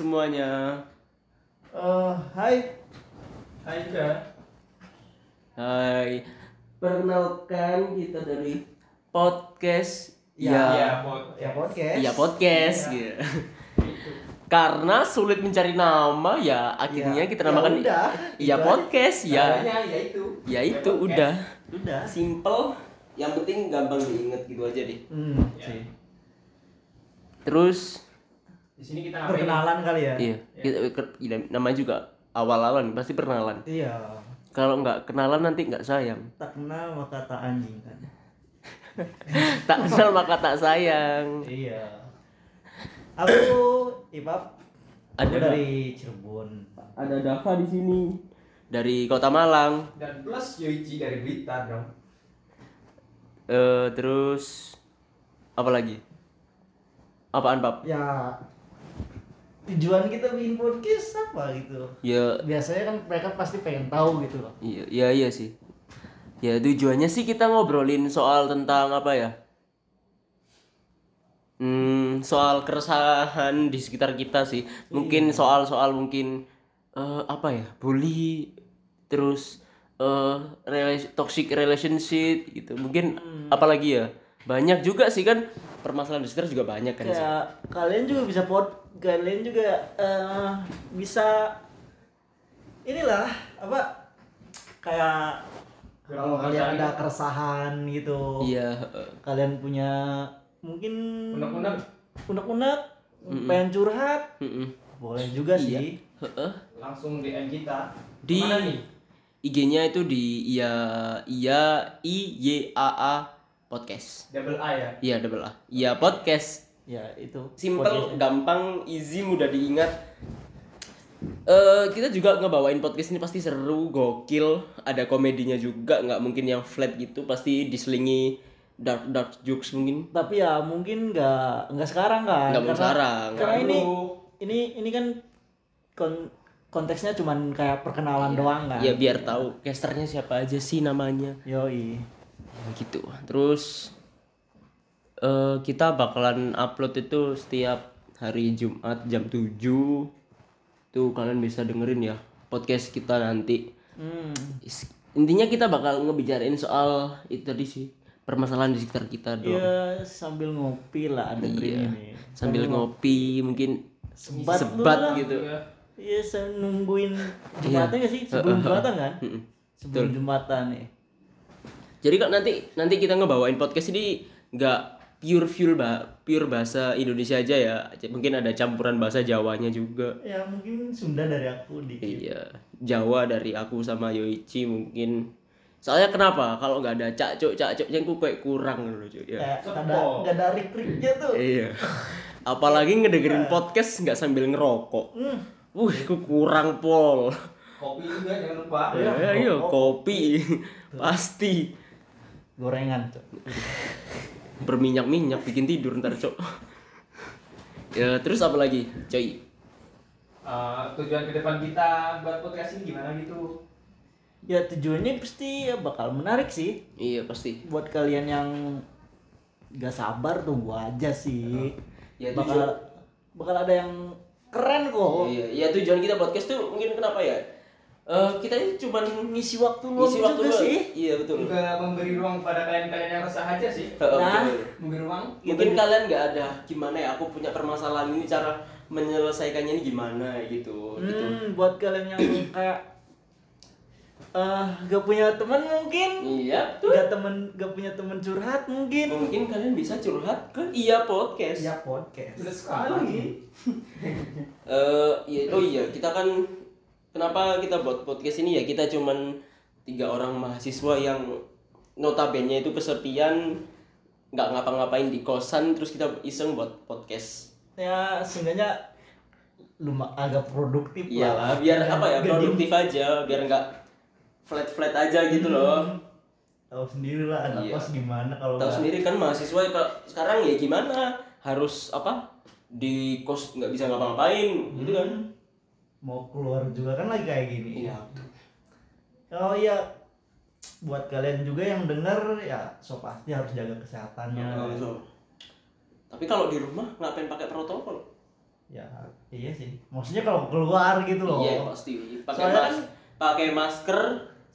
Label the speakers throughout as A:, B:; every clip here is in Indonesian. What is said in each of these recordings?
A: semuanya.
B: Eh, hai.
C: Hai juga.
A: Hai. Perkenalkan kita dari podcast
B: Ya,
A: ya
C: Ya, pot.
B: Ya podcast.
A: ya podcast
C: Iya.
A: gitu. Karena sulit mencari nama ya akhirnya
B: Ya,
A: kita
B: ya
A: namakan
B: udah,
A: ya
B: itu aja.
A: podcast ya.
C: Caranya ya itu.
A: Ya itu
C: podcast.
A: udah
B: Udah.
A: simple yang penting gampang diinget gitu aja deh.
B: Hmm,
C: Ya.
A: Terus
C: Di sini kita ngapain?
B: Perkenalan kali ya.
A: iya, kita, ke- iya, namanya juga awal-awal nih, pasti perkenalan.
B: Iya.
A: Kalau nggak kenalan nanti nggak sayang.
B: Tak kenal maka tak anjing kan.
A: Tak kenal maka tak sayang.
B: iya. Aku Ipap.
A: Ada
B: Aku dari Cirebon.
A: Ada Dava di sini dari Kota Malang.
C: Dan plus Yoichi dari Blitar dong.
A: Eh terus apa lagi? Apaan, Pap?
B: Ya tujuan kita bikin podcast apa gitu.
A: Ya
B: Biasanya kan mereka pasti pengen tahu gitu loh.
A: iya iya, iya sih. Ya tujuannya sih kita ngobrolin soal tentang apa ya? Hmm, soal keresahan di sekitar kita sih. Mungkin soal-soal mungkin eh, apa ya? Bully terus rela- toxic relationship gitu. Mungkin apalagi ya? Banyak juga sih kan permasalahan di sekitar juga banyak kan sih.
B: Kayak kalian juga bisa pot kalian juga eh, bisa inilah apa kayak kalau kalian ada keresahan gitu
A: Iya,
B: kalian punya mungkin
C: Unek-unek.
B: unek-unek pengen curhat
A: Mm-mm.
B: boleh juga
A: Iya.
B: sih
A: Heeh.
C: Langsung DM kita.
A: Di
C: nih?
A: IG-nya itu di iya iya i y a a podcast.
C: Double A ya.
A: Iya double A. Iya podcast.
B: Ya itu
A: Simple,
B: podcast.
A: gampang, easy, mudah diingat. Eh kita juga ngebawain podcast ini pasti seru, gokil, ada komedinya juga, nggak mungkin yang flat gitu, pasti diselingi dark dark jokes mungkin.
B: tapi ya mungkin nggak nggak sekarang kan
A: Nggak mau
B: Karena-
A: sekarang.
B: karena
C: Nggak
B: ini ini ini kan kon- konteksnya cuman kayak perkenalan doang kan
A: Ya biar tahu casternya siapa aja sih namanya.
B: yoi
A: Ya, gitu terus eh kita bakalan upload itu setiap hari Jumat jam 7 tuh kalian bisa dengerin ya podcast kita nanti
B: hmm.
A: Intinya kita bakal ngebicarain soal itu tadi sih permasalahan di sekitar kita dong
B: ya sambil ngopi lah ada
A: Iya.
B: ini
A: sambil ngopi mungkin
B: Sebat
A: sebat
B: lah.
A: gitu
C: Iya.
B: Iya, saya nungguin Jumatan nggak sih? Sebelum Jumatan kan? Sebelum Jumatan nih.
A: jadi kan nanti nanti kita ngebawain podcast ini nggak pure fuel bah pure bahasa Indonesia aja ya mungkin ada campuran bahasa Jawanya juga
B: Ya mungkin Sunda dari aku dikit.
A: Iya, Jawa dari aku sama Yoichi mungkin. Soalnya kenapa? Kalau nggak ada cak-cuk, cak-cuknya ku kayak kurang loh, cuy. Ya.
B: Nggak ada nggak ada rik-riknya tuh.
A: Iya. Apalagi ngedengerin podcast nggak sambil ngerokok.
B: Hmm.
A: Wih, ku kurang pol.
C: Kopi juga jangan lupa.
B: Iya.
A: Ya, iya, kopi. Pasti.
B: Gorengan tuh.
A: Berminyak-minyak bikin tidur ntar, Cok. Ya, terus apa lagi? Coy.
C: Eh, tujuan ke depan kita buat podcast ini gimana gitu?
B: Ya tujuannya pasti ya bakal menarik sih
A: Iya, pasti.
B: buat kalian yang gak sabar tunggu aja sih.
A: Ya,
B: bakal bakal ada yang keren kok.
A: Iya, iya tujuan kita podcast tuh mungkin kenapa ya? Eh, kita ini cuman
B: Ngisi waktu luang
A: isi waktu
B: juga sih.
A: Iya, betul.
C: Juga memberi ruang pada kalian-kalian yang resah aja sih.
A: Heeh,
B: Nah.
C: Memberi ruang.
A: mungkin kalian nggak ada gimana ya aku punya permasalahan ini cara menyelesaikannya ini gimana gitu gitu
B: Hmm, buat kalian yang kayak eh gak punya teman mungkin
A: iya tuh
B: gak temen gak punya temen curhat mungkin
A: mungkin kalian bisa curhat ke iya podcast
B: ya podcast
C: Sudah sekali.
A: Eh, iya, oh iya kita kan kenapa kita buat podcast ini ya kita cuman tiga orang mahasiswa yang notabene itu kesepian nggak ngapa-ngapain di kosan terus kita iseng buat podcast
B: ya seenggaknya lumah agak produktif
A: Iya lah, biar apa ya produktif aja, biar nggak flat flat aja gitu loh.
B: tahu sendiri lah anak
A: Iya.
B: kos gimana kalau
A: Tahu sendiri kan mahasiswa ya, sekarang ya gimana? Harus apa? Di kos nggak bisa ngapa-ngapain, gitu kan?
B: Mau keluar juga kan lagi kayak gini
A: Iya.
B: oh iya buat kalian juga yang denger ya so pasti harus jaga kesehatannya
A: so. Tapi kalau di rumah ngapain pakai protokol?
B: ya iya sih maksudnya kalau keluar gitu loh
A: Iya pasti. Pakai
B: Soalnya
A: mas, pakai masker,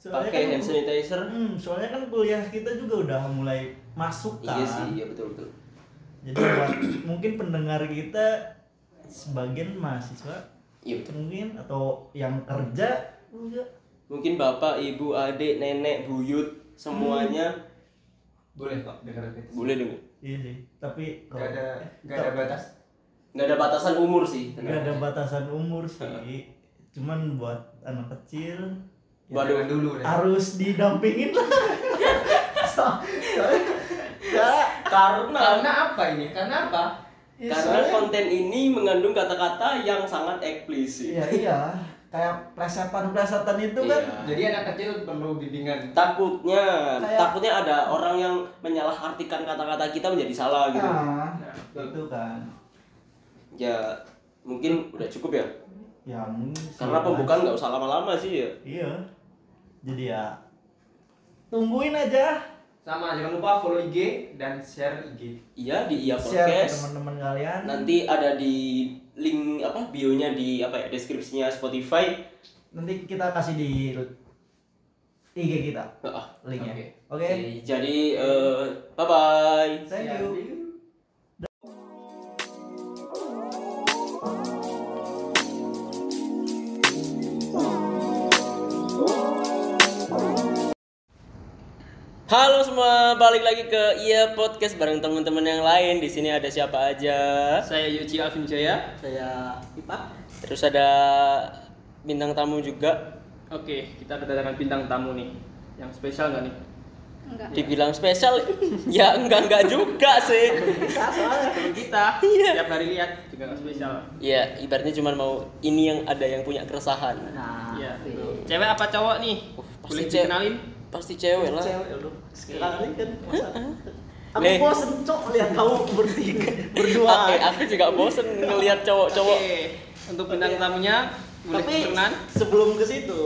A: pakai
B: kan-
A: hand sanitizer.
B: hmm, soalnya kan kuliah kita juga udah mulai masuk kan
A: Iya sih, iya betul betul.
B: jadi buat mungkin pendengar kita sebagian mahasiswa
A: Iya
B: mungkin atau yang kerja juga
A: Mungkin bapak, ibu, adik, nenek, buyut semuanya
C: Boleh kok dengar itu.
A: boleh dong.
B: iya sih tapi
C: Gak ada
B: eh,
C: gak ada batas.
A: Nggak ada batasan umur sih.
B: nggak ada batasan umur sih cuman buat anak kecil
C: Ya,
A: Waduh.
C: dulu deh.
B: harus didampingin lah So- ya
A: Karena
C: Karena apa ini? Karena apa?
B: Ya
A: karena
B: soalnya-
A: konten ini mengandung kata-kata yang sangat eksplisit.
B: iya iya kayak plesetan-plesetan itu kan
A: Iya.
C: Jadi anak kecil perlu bimbingan.
A: Takutnya,
B: Kayak-
A: takutnya ada orang yang menyalahartikan kata-kata kita menjadi salah gitu.
B: nah
C: Nah, betul.
B: itu kan
A: Ya mungkin udah cukup ya.
B: ya mungkin.
A: Karena pembukaan nggak usah lama-lama sih ya.
B: iya jadi ya tungguin aja
C: Sama jangan lupa follow IG dan share IG.
A: Iya di Iya
B: share ke
A: Podcast.
B: teman-teman kalian
A: Nanti ada di link apa bionya di apa ya deskripsinya Spotify.
B: nanti kita kasih di IG kita linknya
C: Oke.
B: oke
A: Oke, Jadi eh, bye bye.
B: thank
C: Share
B: you
A: Halo semua, balik lagi ke Iya Podcast bareng teman-teman yang lain. Di sini ada siapa aja?
D: Saya Yuci Alvin Jaya.
B: saya Ipa
A: Terus ada bintang tamu juga.
D: Oke, kita kedatangan bintang tamu nih. Yang spesial nggak nih?
E: Enggak.
A: Dibilang spesial, ya enggak enggak juga sih.
D: Kalau kita
A: Iya.
D: tiap hari lihat juga nggak spesial.
A: Ya, ibaratnya cuma mau ini yang ada yang punya keresahan.
B: nah
D: Iya.
B: itu.
D: Cewek apa cowok nih?
A: Uh, pasti
D: Boleh
A: cewek.
D: dikenalin?
A: Pasti cewek lah.
B: cewek lu sekali kan masa aku
A: Leh.
B: bosen cok lihat kamu bertiga berdua
A: eh, aku juga bosen ngelihat cowok-cowok.
D: Oke, untuk bintang
B: Oke.
D: tamunya boleh
B: tapi
D: kenalan?
B: sebelum ke situ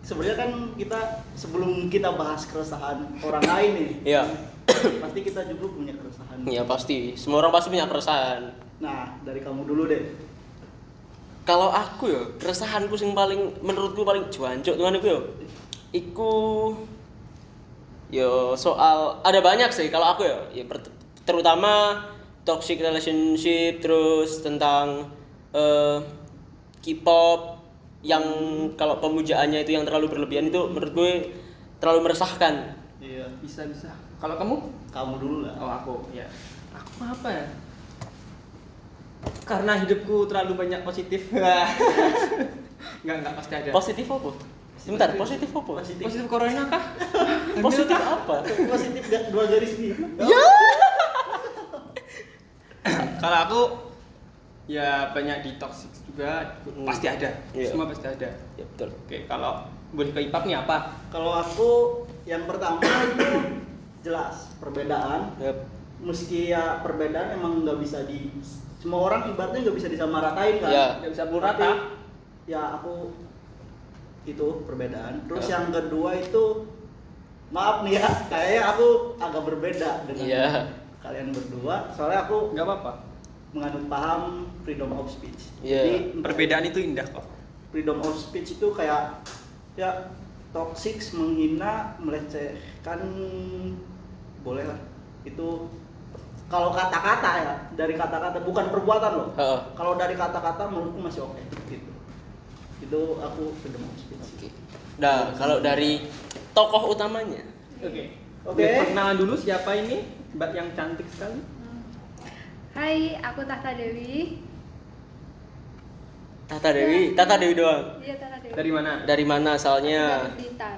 B: sebenarnya kan kita sebelum kita bahas keresahan orang lain nih
A: Iya.
B: pasti kita juga punya keresahan
A: Ya pasti, semua orang pasti punya keresahan.
B: nah dari kamu dulu deh
A: Kalau aku ya, keresahanku sing paling menurutku paling jancuk tuh aku ya. Iku yo soal ada banyak sih kalau aku ya, ya terutama toxic relationship terus tentang eh, K-pop yang kalau pemujaannya itu yang terlalu berlebihan itu menurut gue terlalu meresahkan.
B: iya
D: Bisa bisa. Kalau kamu?
B: kamu dulu lah
D: Oh aku, ya. Aku apa ya? Karena hidupku terlalu banyak positif. Enggak enggak pasti ada.
A: Positif apa? Sebentar, positif apa?
B: positif
D: Positif corona kah?
A: Positif apa?
B: positif dua garis biru
D: Kalau aku ya banyak di toxic juga
A: Hmm.
D: pasti ada.
A: Iya.
D: Semua pasti ada.
A: Ya betul.
D: Oke, kalau boleh ke IPAP nih apa?
B: kalau aku yang pertama itu jelas perbedaan
A: Yep.
B: meski ya perbedaan emang nggak bisa di semua orang ibaratnya nggak bisa disamaratain kan
A: Ya.
D: Nggak bisa pukul
B: Tapi,
D: rata.
B: ya aku itu perbedaan terus
A: Ya.
B: yang kedua itu maaf nih ya kayaknya aku agak berbeda dengan
A: Iya.
B: kalian berdua soalnya aku
D: Nggak apa-apa.
B: menganut paham freedom of speech
A: Iya.
B: jadi
D: Perbedaan itu indah kok.
B: freedom of speech itu kayak ya toxic menghina melecehkan boleh lah itu kalau kata-kata ya dari kata-kata bukan perbuatan loh
A: Heeh.
B: kalau dari kata-kata menurutku masih oke gitu itu aku freedom of speech
A: Oke. Nah, kalau dari tokoh utamanya,
D: Oke.
B: Oke.
D: Boleh Perkenalan dulu siapa ini? Mbak yang cantik sekali.
E: Hai, aku Tahta Dewi.
A: Tata Dewi, Tata Dewi doang.
E: Iya, Tahta Dewi.
D: Dari mana?
A: Dari mana asalnya?
E: dari Blitar.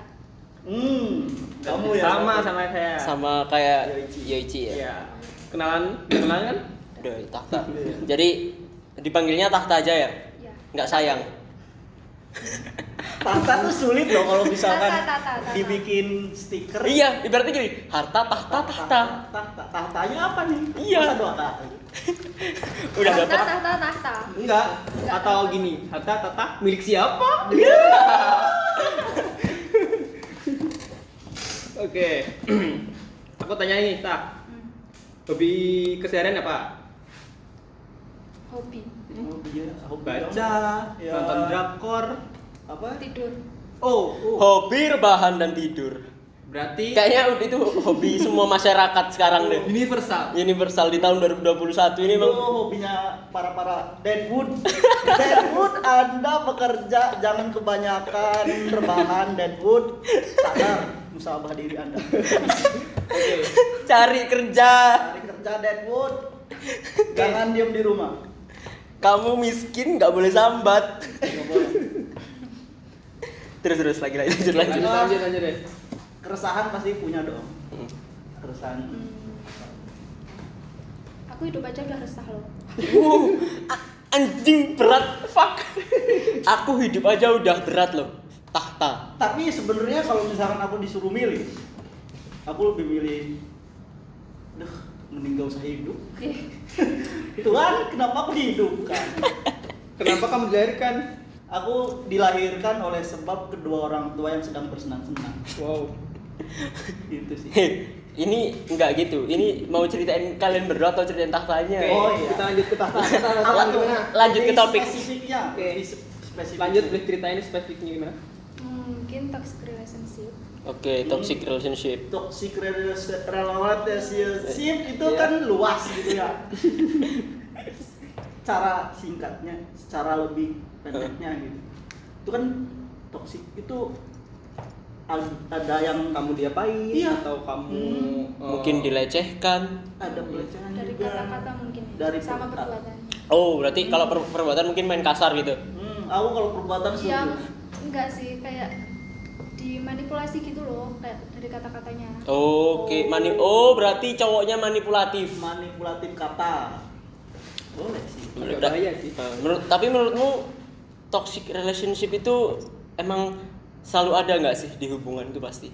B: hmm kamu ya
D: sama sama saya.
A: Sama kayak
B: Yoichi.
A: Yoichi ya.
D: Iya. Kenalan, kenalan kan?
A: Udah Tahta. Jadi dipanggilnya Tahta aja ya?
E: Iya.
A: Nggak sayang.
B: Tahta tuh sulit loh kalau misalkan
E: Tahta, tahta, tahta.
B: dibikin stiker
A: Iya, ibaratnya gini, harta tahta tahta.
B: tahta tahtanya apa nih
A: Iya.
B: Masa dua kata
A: Udah
E: Tahta,
A: dapat.
E: tahta, tahta.
D: Enggak.
E: Enggak.
D: Atau gini, harta tata milik siapa? Oke. Aku tanya ini, Tak. Hobi keseharian apa?
E: hobi
B: Hobi ya, hobi
D: Baca.
B: Ya.
D: nonton drakor.
B: Apa?
E: tidur
D: Oh,
A: Hobi rebahan dan tidur.
D: berarti
A: Kayaknya udah itu hobi semua masyarakat sekarang deh.
D: universal.
A: Universal di tahun 2021 ini bang.
B: hobinya para-para Deadwood. Deadwood, Anda bekerja jangan kebanyakan rebahan Deadwood. Sadar musabah diri Anda.
D: Oke.
A: Cari kerja.
B: Cari kerja Deadwood. Jangan diem di rumah.
A: Kamu miskin nggak boleh sambat.
B: Nggak boleh.
A: Terus terus lagi lagi lanjut lanjut.
D: Lanjut lanjut deh.
B: Keresahan pasti punya dong.
A: Hmm.
B: Keresahan.
E: Hmm. aku hidup aja udah resah loh
A: Wuh, a- anjing berat, fuck. Aku hidup aja udah berat loh. Tahta.
B: Tapi sebenarnya kalau misalkan aku disuruh milih, aku lebih milih, duh, mending gak usah hidup.
E: Ih,
B: Tuhan, kenapa aku dihidupkan?
D: Kenapa kamu dilahirkan?
B: Aku dilahirkan oleh sebab kedua orang tua yang sedang bersenang-senang.
D: Wow.
B: Itu sih.
A: Heh, ini enggak gitu. Ini mau ceritain kalian berdua atau ceritain tahtanya?
D: Oke,
B: Oh, iya.
D: kita lanjut ke tahta. Kita
B: tuh?
D: gimana?
A: Lanjut ke topik.
B: Spesifiknya.
D: Oke.
B: spesifik.
D: Lanjut boleh ceritain spesifiknya gimana?
E: mungkin toxic relationship
A: Oke, toxic relationship.
B: Toxic rela- relationship itu
A: Iya.
B: kan luas gitu ya. Cara singkatnya, secara lebih pendeknya gitu. Itu kan toxic itu ad- ada yang
D: Kamu diapain
B: Iya.
D: atau kamu
B: Hmm.
D: eh,
A: Mungkin dilecehkan.
B: ada pelecehan
E: dari kata-kata mungkin ya
B: Dari
E: sama
B: per-
E: perbuatannya
A: Oh, berarti kalau per- perbuatan mungkin main kasar gitu.
B: Hmm, aku kalau perbuatan
E: ya
B: setuju.
E: enggak sih kayak dimanipulasi gitu loh kayak dari kata-katanya
A: Oke, mani Oh, berarti cowoknya manipulatif.
B: manipulatif kata. Boleh sih.
D: Bahaya sih.
A: Menurut tapi menurutmu toxic relationship itu emang selalu ada nggak sih di hubungan itu pasti?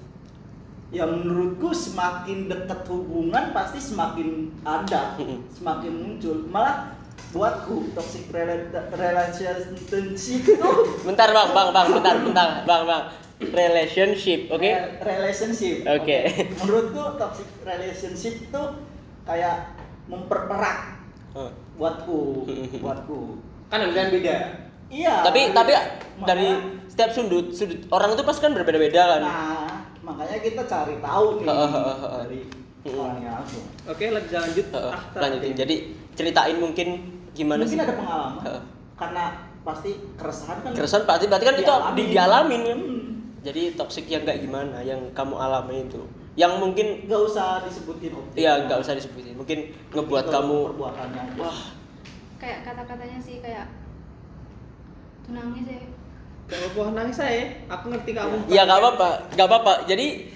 B: Ya menurutku semakin dekat hubungan pasti semakin ada,
A: Mm-mm.
B: semakin muncul. Malah buatku toxic rela- relationship itu
A: Bentar bang, bang, bang, bentar, bentar, bang, bang. Relationship, oke?
B: Re- relationship.
A: Oke.
B: Menurutku toxic relationship itu kayak memperberat
A: Oh.
B: buatku, buatku.
D: Kan yang beda.
B: Iya.
A: Tapi tapi
B: makanya-
A: dari setiap sudut sudut orang itu pasti kan berbeda-beda kan.
B: Nah, makanya kita cari tahu nih
A: Heeh, heeh, heeh.
B: dari orangnya langsung.
D: Oke, lanjut lanjut. Tahta.
A: lanjutin. Jadi ceritain mungkin gimana
B: Mungkin
A: sih?
B: ada pengalaman. Karena pasti keresahan kan.
A: Keresahan berarti berarti kan itu
B: dialamin.
A: di, dialamin kan.
B: Hmm.
A: Jadi toxic yang kayak gimana yang kamu alami itu? Yang mungkin
B: nggak usah disebutin objek.
A: ya nggak usah disebutin. Mungkin ngebuat kamu
B: perbuatannya.
A: wah
E: kayak kata-katanya sih kayak tuh nangis ya
D: Gak apa-apa nangis saya. Aku ngerti kamu.
A: ya nggak apa-apa, nggak apa-apa. Jadi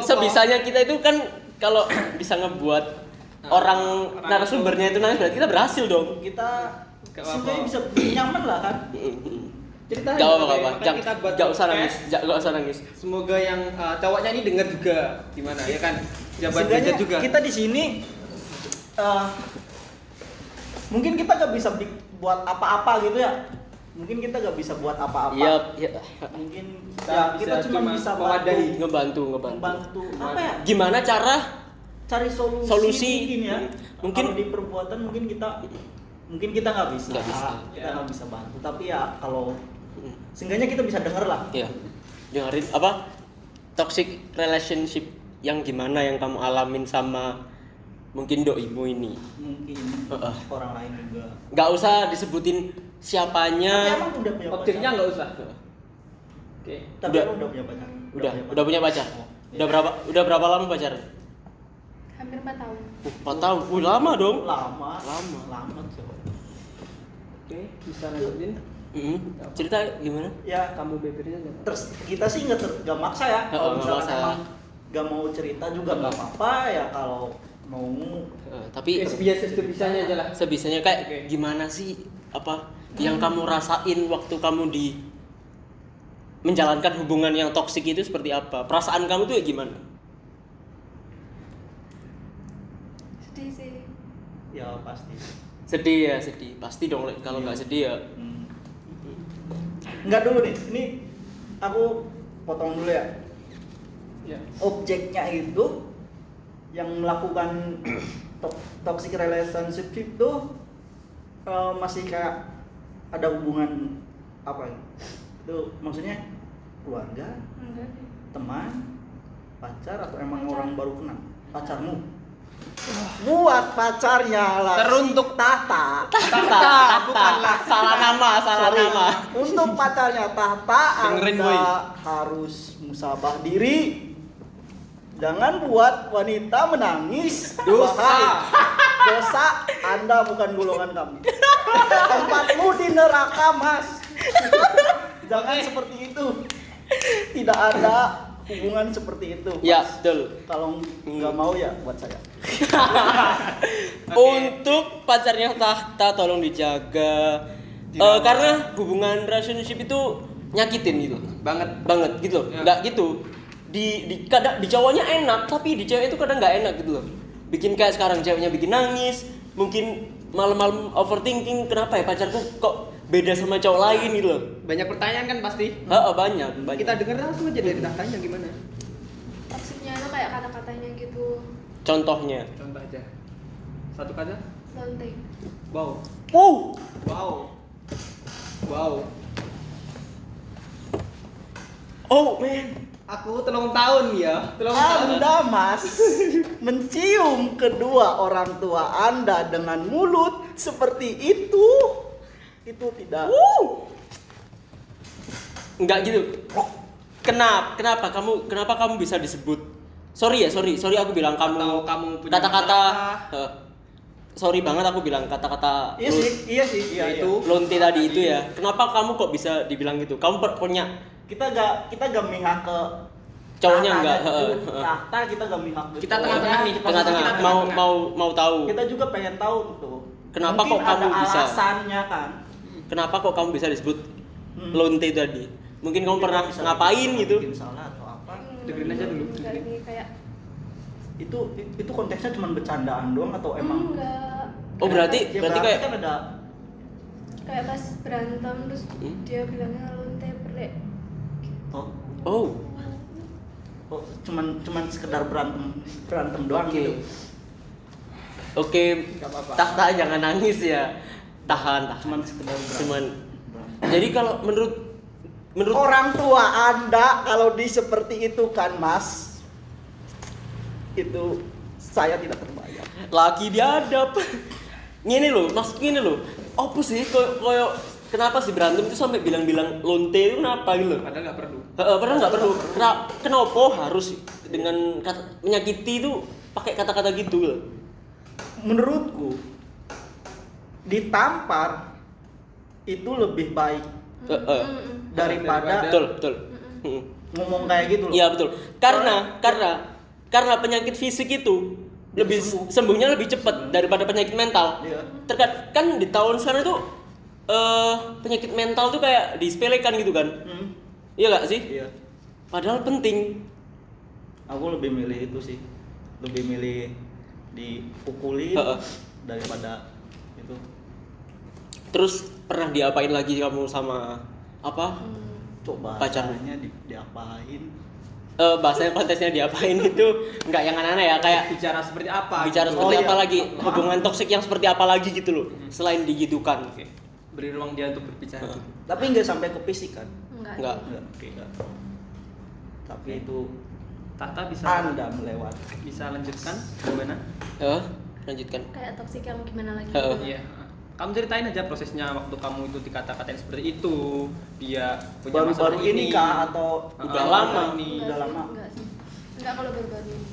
A: sebisanya kita itu kan kalau bisa ngebuat
D: Nah,
A: orang
D: orang
A: narasumbernya itu nangis berarti kita berhasil dong.
B: Kita
D: apa-apa.
B: bisa nyaman lah kan.
D: Ceritain.
A: Gak apa-apa, gak Jangan
D: kita buat
A: gak usah nangis, gak usah nangis.
D: Semoga yang uh, cowoknya ini dengar juga gimana ya kan? Jabat
B: Seenggaknya
D: budget juga.
B: Kita di sini eh, mungkin kita nggak bisa bi- buat apa-apa gitu ya. Mungkin kita nggak bisa buat apa-apa.
A: Iya, iya.
B: Mungkin
D: Kita
B: ya
D: bisa
B: kita cuma
D: cuma
B: bisa
D: mewadahi.
B: bantu,
A: Ngebantu, ngebantu.
B: membantu apa ya?
A: Gimana cara
B: Cari solusi,
A: Solusi.
B: mungkin ya.
A: Mungkin-
B: kalau di perbuatan mungkin kita mungkin kita nggak bisa,
A: Nggak bisa.
B: kita
D: Ya.
B: nggak bisa bantu. Tapi ya kalau seenggaknya kita bisa denger lah.
A: Iya. Dengerin apa? Toxic relationship yang gimana yang kamu alamin sama mungkin doimu ini.
B: Mungkin
A: Heeh.
B: orang lain juga.
A: Nggak usah disebutin siapanya.
B: emang udah punya
D: Objeknya
B: pacar?
D: nggak usah. Oke.
B: Tapi
A: Udah.
B: udah punya pacar.
A: Udah, udah punya pacar.
B: Oh, iya.
A: Udah berapa udah berapa lama pacaran?
E: hampir 4 tahun
A: Uh, 4 tahun. Uh, lama dong.
B: lama
A: Lama.
B: lama coy.
D: Oke, bisa lanjutin.
A: Mm, cerita gimana?
B: ya
D: Kamu bebernya
B: terus kita sih nggak ter- nggak maksa ya
A: Oh,
B: kalau misalkan
A: maksa.
B: emang nggak mau cerita juga nggak apa-apa ya kalau mau
A: Eh, tapi
D: Ya, sebiasa sebisanya aja lah.
A: sebisanya kayak
D: Oke.
A: gimana sih apa yang kamu rasain waktu kamu di menjalankan hubungan yang toksik itu seperti apa? Perasaan kamu tuh ya gimana?
E: sedih sih
B: ya pasti
A: Sedih ya, sedih. Pasti dong kalau nggak sedih ya.
B: Hmm. nggak dulu nih ini aku potong dulu ya
D: Ya.
B: objeknya itu yang melakukan to- toxic relationship itu eh, masih kayak ada hubungan apa ya? Itu maksudnya keluarga,
E: enggak
B: teman, pacar atau emang
E: Pacar.
B: orang baru kenal? Pacarmu. Buat pacarnya lah.
D: Teruntuk-
B: Tata.
A: Tata,
D: bukanlah.
A: salah nama, salah
B: Sorry.
A: nama.
B: Untuk pacarnya Tata,
D: Dengerin,
B: Anda
D: boy.
B: harus musabah diri. Jangan buat wanita menangis.
D: Dosa.
B: Dosa. Anda bukan golongan kami. Tempatmu di neraka, Mas. Jangan seperti itu. Tidak ada hubungan seperti itu.
A: Ya,
B: Mas.
A: betul.
B: Kalau nggak mau ya buat saya.
A: Untuk pacarnya Tahta tolong dijaga. Eh, karena hubungan relationship itu nyakitin gitu.
D: Banget.
A: Banget gitu.
D: Ya.
A: Nggak gitu. Di di kadang di cowoknya enak, tapi di cewek itu kadang nggak enak gitu loh. Bikin kayak sekarang ceweknya bikin nangis, mungkin malam-malam overthinking kenapa ya pacarku kok beda sama cowok lain gitu loh.
D: Banyak pertanyaan kan pasti.
A: Heeh, banyak, banyak.
D: Kita dengar langsung aja dari tahtanya gimana.
E: toksiknya itu kayak kata-katanya gitu
A: Contohnya.
D: Contoh aja. Satu kata.
E: lonte
D: Wow.
A: Wow.
D: Wow. Wow.
A: Oh, man.
D: Aku telung tahun ya. Telung tahun.
B: Anda mas mencium kedua orang tua Anda dengan mulut seperti itu itu tidak
A: Enggak gitu. Kenapa? Kenapa kamu kenapa kamu bisa disebut? Sorry ya, sorry, sorry aku bilang kamu
D: Atau kamu
A: kata-kata eh, sorry banget aku bilang kata-kata
B: iya sih iya sih iya, iya.
D: Itu.
A: lonte tadi itu ya. Kenapa kamu kok bisa dibilang gitu? Kamu punya
B: kita gak kita gak mihak ke
A: Cowoknya enggak, heeh.
B: tahta kita gak mihak ke
D: Kita
B: cowoknya.
D: tengah-tengah nih,
A: tengah-tengah
D: kita
A: mau mau mau tahu.
B: kita juga pengen tahu tuh
A: Kenapa
B: Mungkin
A: kok kamu
B: ada
A: bisa?
B: alasannya kan
A: Kenapa kok kamu bisa disebut
B: Hmm.
A: lonte tadi? Mungkin kamu pernah
B: bisa
A: ngapain gitu?
B: bikin salah atau apa
D: Dengerin aja dulu,
E: sih kayak
B: itu itu konteksnya cuma bercandaan doang atau emang
E: enggak
A: Oh, berarti
B: Ya,
A: berarti kayak
B: kan ada
E: kayak pas berantem terus
A: Hmm?
E: dia bilangnya lonte perlek
B: oh,
A: oh,
B: cuman cuman sekedar berantem berantem doang
A: Oke.
B: gitu
A: Oke, tahta jangan nangis ya. Tahan, tahan.
B: cuman sekedar berantem
A: Cuman jadi kalau menurut menurut
B: orang tua anda kalau di seperti itu kan mas itu saya tidak terbayang
A: laki biadab. Ngene loh, maksud ngene loh. Apa sih koyo kenapa sih berantem itu sampai bilang-bilang lonte itu kenapa gitu loh?
D: Padahal nggak perlu.
A: Heeh, padahal nggak perlu. Kenapa, kenapa harus dengan kata, menyakiti itu pakai kata-kata gitu loh?
B: menurutku ditampar itu lebih baik
A: Heeh.
B: daripada
A: Betul, betul.
B: Ngomong kayak gitu loh
A: Iya betul. Karena karena karena penyakit fisik itu lebih
B: Sembuh.
A: sembuhnya lebih cepat daripada penyakit mental.
B: Iya.
A: Terkadang kan di tahun sekarang itu eh penyakit mental tuh kayak disepelekan gitu kan.
B: Hmm,
A: Iya gak sih?
B: iya
A: Padahal penting.
B: aku lebih milih itu sih lebih milih dipukuli daripada itu
A: Terus pernah diapain lagi kamu sama apa?
B: coba
A: Pacar.
B: caranya di, diapain
A: Eh bahasanya kontesnya diapain itu nggak yang aneh-aneh ya kayak
D: Bicara seperti apa?
A: bicara
D: gitu.
A: seperti
B: Oh,
A: apa
B: iya.
A: lagi
B: Maaf.
A: hubungan toksik yang seperti apa lagi gitu loh selain digitukan
D: Oke. Beri ruang dia untuk berbicara.
A: Heeh.
B: tapi nggak sampai ke fisik kan
E: enggak
A: Enggak.
B: Nggak, oke, nggak. tapi itu
D: Tata bisa
B: anda melewati
D: bisa lanjutkan gimana?
A: Eh, lanjutkan
E: kayak toksik yang gimana lagi
A: Heeh.
D: Iya. Kamu ceritain aja prosesnya waktu kamu itu dikata-katain seperti itu. Dia punya
B: baru-baru
D: masalah
B: ini kah atau
A: Udah
D: Ah,
A: lama.
D: ini.
B: Udah
E: Enggak
B: lama.
E: enggak sih enggak kalau baru-baru ini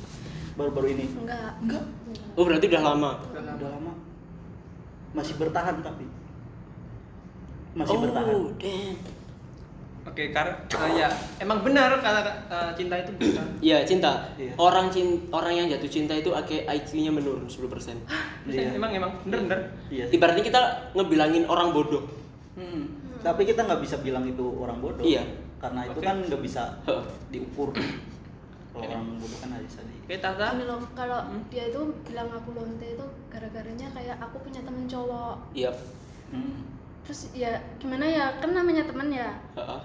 B: baru-baru ini
E: enggak
B: Enggak.
A: oh berarti udah lama
B: udah lama masih bertahan tapi masih
A: oh
B: bertahan
A: damn.
D: Oke, karena eh, ya emang benar kata eh, cinta itu bukan.
A: Iya cinta.
B: Iya.
A: Orang cinta, orang yang jatuh cinta itu IQ-nya menurun 10%.
B: Iya.
D: Emang emang bener bener.
B: iya.
A: Ibaratnya kita ngebilangin orang bodoh.
B: Hmm. tapi kita nggak bisa bilang itu orang bodoh
A: Iya.
B: karena itu kan nggak bisa diukur kalau orang bodoh kan bisa di
D: Oke, Tata.
E: Ini loh, kalau
D: Hmm?
E: dia itu bilang aku lonte itu gara-garanya kayak aku punya temen cowok
A: Iya.
B: Hmm.
E: terus ya gimana ya kan namanya temen ya
A: Heeh.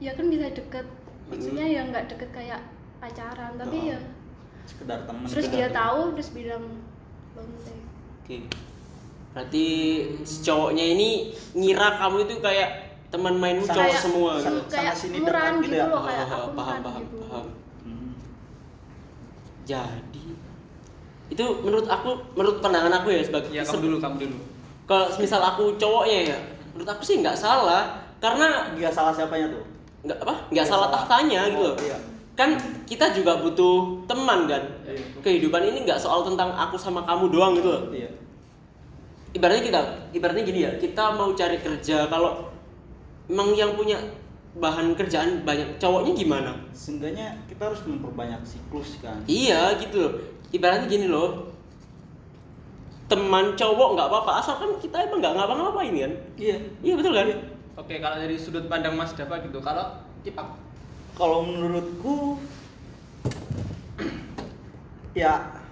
E: Ya kan bisa deket maksudnya ya nggak deket kayak pacaran tapi
B: Oh.
E: ya
B: sekedar teman
E: terus
B: sekedar
E: dia tahu terus bilang lonte
A: Oke. berarti si cowoknya ini ngira kamu itu kayak teman mainmu
B: Sama-
A: cowok
E: Kayak-
A: semua gitu.
E: kayak
B: sini
E: murahan
B: gitu
E: gitu
B: ya?
E: loh kayak
A: Oh,
E: aku
A: paham paham
E: gitu
A: paham
B: Hmm.
A: jadi itu menurut aku menurut pandangan aku ya sebagai
D: Ya kamu dulu, kamu dulu.
A: kalau misal aku cowoknya ya menurut aku sih nggak salah karena
B: Nggak salah siapanya tuh?
A: Nggak apa? Nggak salah tahtanya gitu loh.
B: Oh, iya.
A: kan kita juga butuh teman kan?
B: Iya.
A: kehidupan ini nggak soal tentang aku sama kamu doang gitu loh.
B: Iya.
A: ibaratnya kita ibaratnya gini ya kita mau cari kerja kalau emang yang punya bahan kerjaan banyak cowoknya gimana?
B: Seenggaknya kita harus memperbanyak siklus kan.
A: iya gitu loh. Ibaratnya gini loh. Teman cowok nggak apa-apa asalkan kita emang nggak ngapa-ngapain kan?
B: Iya.
A: iya betul kan
D: Oke, kalau dari sudut pandang Mas Dava gitu, kalau Cipak
B: Kalau menurutku ya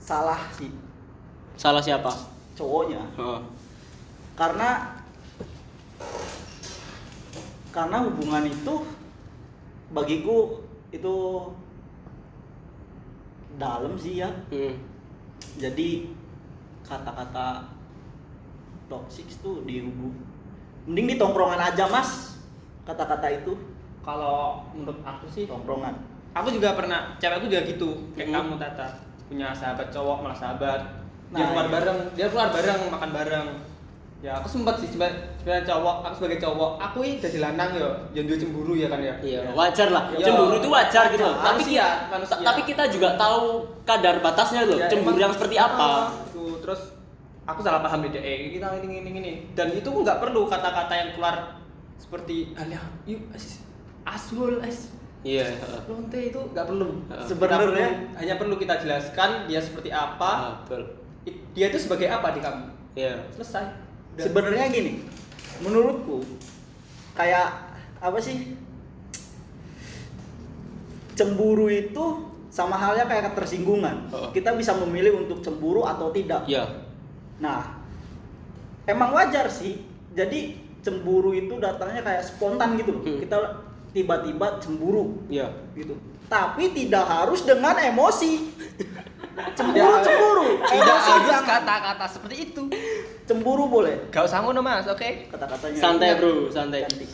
B: salah sih.
A: Salah siapa?
B: Cowoknya.
A: Oh.
B: karena karena hubungan itu bagiku itu dalam sih ya.
A: Hmm.
B: jadi kata-kata toxic tuh di hubung mending di tongkrongan aja mas kata-kata itu
D: kalau menurut aku sih
B: tongkrongan
D: aku juga pernah cewek aku juga gitu kayak
A: Hmm.
D: kamu Tata punya sahabat cowok malah sahabat dia
B: Nah,
D: keluar
B: iya.
D: bareng dia keluar bareng makan bareng ya aku sempat sih sebagai, sebagai cowok aku sebagai cowok aku ini jadi lanang ya yang dia cemburu ya kan ya
A: Iya, wajar lah.
D: Iya.
A: Cemburu itu wajar gitu loh. Tapi
D: Manusia, manusia.
A: tapi kita juga tahu kadar batasnya loh.
D: Ya,
A: Cemburu
D: emang-
A: yang seperti apa.
D: Itu terus aku salah paham beda eh kita ini ini ini dan itu nggak perlu kata-kata yang keluar seperti alah yuk as- as
A: Iya.
D: lonte itu nggak perlu.
B: Sebenarnya-
D: perlu- hanya perlu kita jelaskan dia seperti apa
A: Ah, betul.
D: dia itu sebagai apa di kamu
A: Iya.
D: selesai Udah.
B: sebenarnya gini menurutku kayak apa sih cemburu itu sama halnya kayak ketersinggungan
A: Oh.
B: kita bisa memilih untuk cemburu atau tidak
A: Iya.
B: Nah emang wajar sih jadi cemburu itu datangnya kayak spontan gitu loh
A: Hmm.
B: kita tiba-tiba cemburu
A: Iya.
B: gitu tapi tidak harus dengan emosi cemburu
D: Tidak-
B: cemburu
D: tidak
B: Emosi
D: harus kata-kata seperti itu
B: cemburu boleh
D: gak usah ngono mas oke
B: kata-katanya
A: Santai, Bro, santai.
B: Cantik.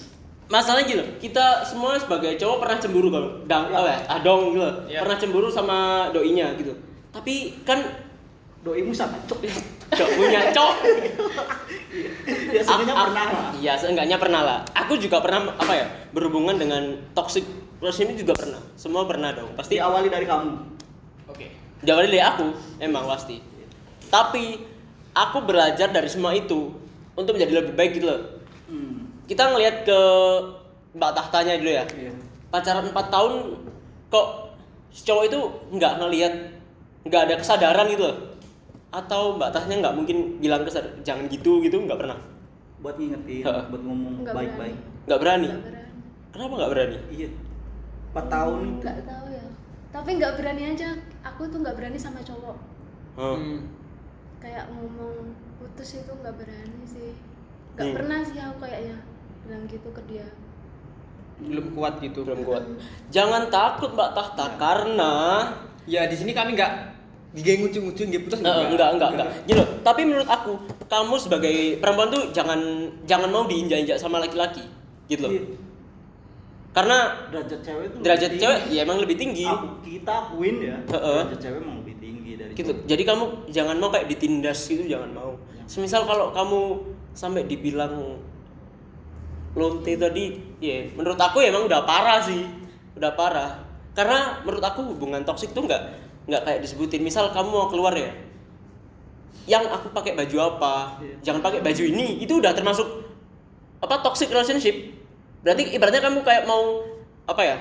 A: Masalahnya loh, kita semua sebagai cowok pernah cemburu kalau dang,
B: Iya.
A: ya, adong gitu.
D: Iya.
A: Pernah cemburu sama doinya gitu. Tapi kan
B: doimu sama cok
A: cok punya cok.
B: ya sebenarnya
A: Aku-
B: pernah lah
A: Iya, seenggaknya pernah lah. Aku juga pernah apa ya, berhubungan dengan toxic relationship ini juga pernah. Semua pernah dong. Pasti
B: diawali dari kamu
D: oke
A: Diawali dari aku, emang pasti. Tapi aku belajar dari semua itu untuk menjadi lebih baik gitu loh.
B: hmm.
A: Kita ngelihat ke Mbak Tahtanya dulu ya.
B: Iya.
A: Pacaran 4 tahun kok si cowok itu nggak ngelihat nggak ada kesadaran gitu loh. Atau Mbak Tahtanya nggak mungkin bilang kesadaran jangan gitu gitu nggak pernah.
B: buat ngingetin
A: Heeh.
B: buat ngomong
E: Nggak
B: baik-baik
A: Nggak berani.
E: Nggak berani.
A: Kenapa nggak berani?
B: iya 4 tahun itu
E: nggak tahu ya tapi nggak berani aja aku tuh nggak berani sama cowok
A: Hmm.
D: Hmm.
E: kayak ngomong putus itu nggak berani sih nggak
A: Hmm.
E: pernah sih aku kayaknya bilang gitu ke dia
D: belum kuat gitu
A: Belum kuat. Jangan takut Mbak Tahta karena
D: ya di sini kami nggak gigi ujung-ujung gitu putus
A: Eh, enggak, enggak, enggak. Gini loh, tapi menurut aku, kamu sebagai perempuan tuh jangan jangan mau diinjak-injak sama laki-laki. Gitu loh.
B: Iya.
A: Karena
B: derajat cewek itu
A: derajat
B: lebih
A: cewek
B: tinggi.
A: ya emang lebih tinggi.
B: aku kita akuin ya
A: Heeh.
B: derajat cewek emang lebih tinggi dari
A: Gitu.
B: cowok.
A: Jadi kamu jangan mau kayak ditindas gitu, jangan mau.
B: Ya.
A: Semisal kalau kamu sampai dibilang lonte tadi, ya menurut aku ya emang udah parah sih. Udah parah. Karena menurut aku hubungan toksik tuh nggak nggak kayak disebutin. Misal kamu mau keluar ya, yang aku pakai baju apa,
B: Iya.
A: jangan pakai baju ini, itu udah termasuk apa toxic relationship. Berarti ibaratnya kamu kayak mau apa ya,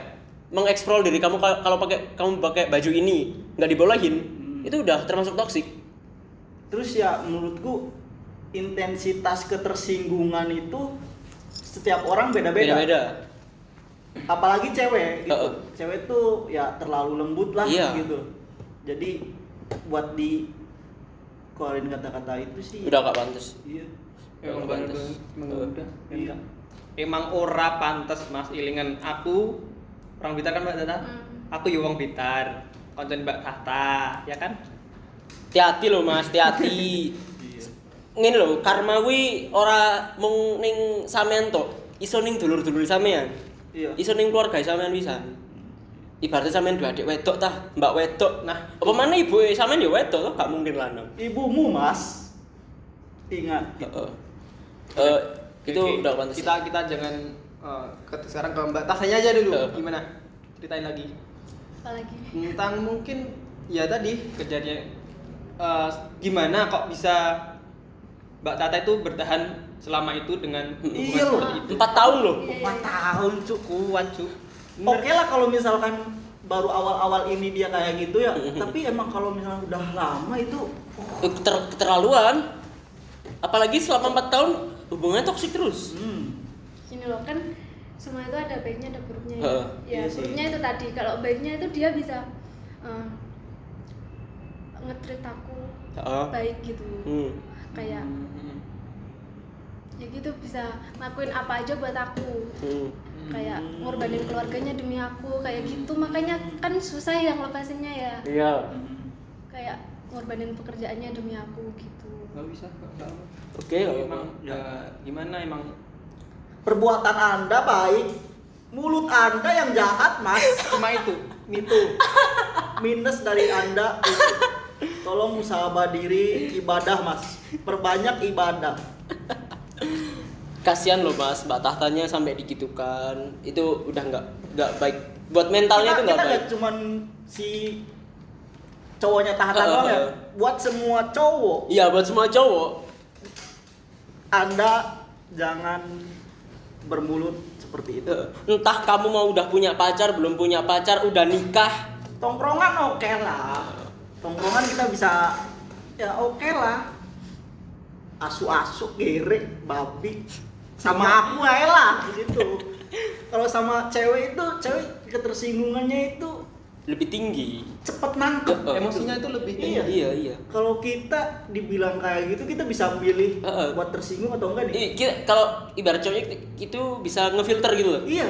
A: mengeksplor diri kamu ka- kalau pakai kamu pakai baju ini nggak dibolehin,
B: Hmm.
A: itu udah termasuk toxic.
B: terus ya menurutku intensitas ketersinggungan itu setiap orang beda-beda
A: Beda-beda.
B: apalagi cewek gitu
A: Heeh.
B: cewek tuh ya terlalu lembut lah
A: Iya.
B: gitu jadi buat di keluarin kata-kata itu sih
A: Udah gak pantas.
B: iya
D: emang udah
B: iya
D: emang ora pantas mas ilingan aku orang Blitar kan mbak Tata
E: Hmm.
D: aku ya wong Blitar konten mbak Tata ya kan
A: Hati-hati loh mas, hati-hati.
B: iya
A: ngene lho, karma kuwi ora mung ning sampean tok, iso ning dulur-dulur sampean.
B: Iya.
A: Iso ning keluarga sampean pisan. Ibaratnya sampean dua adik wedok tah, mbak wedok. Nah, apa mana ibu sampean ya wedok toh, gak mungkin lanang.
B: Ibumu, Mas. Ingat.
A: Heeh. Eh, itu udah pantas.
D: Kita kita jangan eh, ke- sekarang ke Mbak Tasanya aja dulu.
A: Eh.
D: Gimana? Ceritain lagi.
E: apalagi
D: Tentang mungkin ya tadi kejadian eh, gimana kok bisa Mbak Tata itu bertahan selama itu dengan hubungan
B: Iya loh.
D: seperti itu.
A: Empat tahun loh.
E: Iya,
B: Empat
E: iya.
B: tahun, Cuk.
D: Kuat,
B: Oke lah kalau misalkan baru awal-awal ini dia kayak gitu ya, tapi emang kalau misalnya udah lama itu
A: Eh, keter- keterlaluan. Apalagi selama empat tahun hubungannya toksik terus.
B: hmm,
E: gini loh kan semua itu ada baiknya ada buruknya ya.
A: Heeh.
E: ya
B: Iya
E: buruknya itu tadi kalau baiknya itu dia bisa eh, nge-treat aku
A: Heeh.
E: baik gitu
A: Hmm.
E: kayak
D: Hmm.
E: ya gitu bisa ngelakuin apa aja buat aku
A: Hmm.
E: Kayak ngorbanin keluarganya demi aku kayak gitu makanya kan susah yang lepasinnya ya
A: Iya.
E: kayak ngorbanin pekerjaannya demi aku gitu
D: Gak bisa, gak gak apa.
A: Oke, nggak
D: emang ya, gimana emang
B: perbuatan Anda baik, mulut Anda yang jahat, Mas.
D: cuma itu.
B: Itu minus dari Anda itu. Tolong musahabah diri, ibadah, Mas. Perbanyak ibadah.
A: Kasihan loh mas, mbak tahtanya sampai digitukan. Itu udah nggak nggak baik. Buat mentalnya itu
B: kita,
A: nggak
B: kita
A: baik.
B: nggak cuman si cowoknya tahan
A: Heeh,
B: doang ya. Buat semua cowok,
A: Iya buat semua cowok.
B: Anda jangan bermulut seperti itu.
A: Entah kamu mau udah punya pacar, belum punya pacar, udah nikah.
B: Tongkrongan oke lah. Tongkrongan kita bisa ya oke lah. Asu-asu, gerek, babi. Sama aku aja lah gitu. Kalau sama cewek itu, cewek ketersinggungannya itu
A: Lebih tinggi.
B: cepet nangkep.
A: Heeh.
D: Emosinya itu lebih
B: Iya.
A: Iya iya.
B: Kalau kita dibilang kayak gitu, kita bisa milih
A: Heeh.
B: buat tersinggung atau enggak nih.
A: I- kita- kalau ibarat cowoknya itu bisa ngefilter gitu loh.
B: Iya.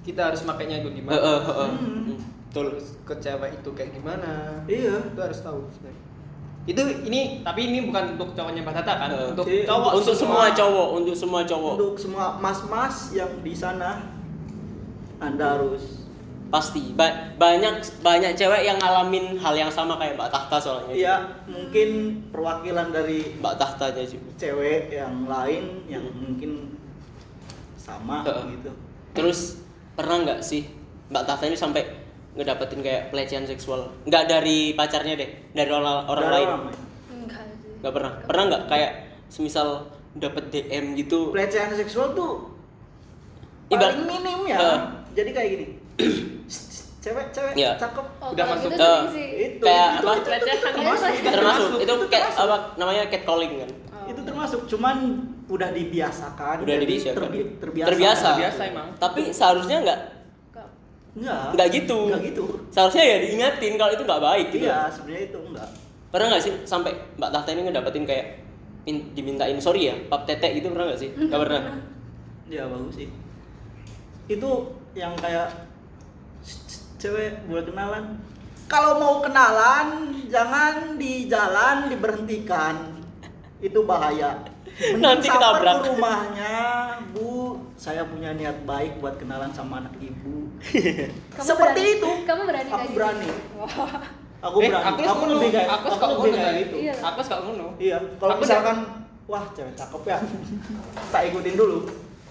D: Kita harus makainya itu di
A: Heeh,
D: mana.
A: heeh.
B: Hmm.
A: Betul.
D: Ke cewek itu kayak gimana.
B: Iya.
D: Itu harus tahu sebenarnya. Itu ini tapi ini bukan untuk cowoknya Mbak Tata kan,
A: Heeh.
D: untuk
B: Iya.
D: cowok
A: Untuk semua cowok, untuk semua cowok.
B: Untuk semua mas-mas yang di sana, Anda harus
A: Pasti. Ba- banyak banyak cewek yang ngalamin hal yang sama kayak Mbak Tahta soalnya.
B: ya mungkin perwakilan dari
A: Mbak Tahtanya juga.
B: cewek yang lain yang mungkin sama
A: Heeh.
B: gitu.
A: Terus pernah nggak sih Mbak Tahta ini sampai ngedapetin kayak pelecehan seksual? Nggak dari pacarnya deh, dari orang orang lain.
E: enggak sih
A: Nggak pernah. Pernah nggak kayak semisal dapet DM gitu?
B: Pelecehan seksual tuh paling minim ya.
A: Heeh.
B: Jadi kayak gini. Cewek-cewek
A: Iya.
B: cakep.
E: oh,
D: Udah masuk
E: gitu sih
B: Itu
A: Kayak
B: itu,
A: apa?
B: itu, itu, termasuk.
A: termasuk itu
B: itu
A: kayak
B: termasuk.
A: apa namanya catcalling kan?
E: Oh.
B: Itu termasuk cuman udah dibiasakan.
A: Udah dibiasakan.
B: terbi- terbiasa.
A: Terbiasa.
D: Biasa emang.
A: Tapi seharusnya nggak
E: Enggak.
B: Enggak.
A: nggak gitu.
B: Enggak gitu.
A: Seharusnya ya diingatin kalau itu nggak baik gitu.
B: Iya, sebenarnya itu enggak.
A: Pernah nggak sih sampai Mbak Tahta ini ngedapetin kayak min- dimintain sorry ya, pap tetek gitu pernah nggak sih? Nggak pernah.
B: Ya bagus sih. Itu yang kayak cewek boleh kenalan. Kalau mau kenalan jangan di jalan diberhentikan. Itu bahaya. Mending
A: Nanti ketabrak.
B: ke rumahnya, Bu. Saya punya niat baik buat kenalan sama anak ibu.
E: Kamu
B: Seperti
E: berani-
B: itu.
E: kamu berani
B: Aku
E: gitu?
B: berani.
E: Wah.
B: Aku
D: Eh,
B: berani.
D: aku
B: Aku, lebih kayak
D: Aku
B: aku,
D: suka ngono,
B: kayak gitu.
E: Iya.
D: Aku suka ngono.
B: Iya, kalau
D: Aku
B: misalkan wah cewek cakep ya, tak ikutin dulu.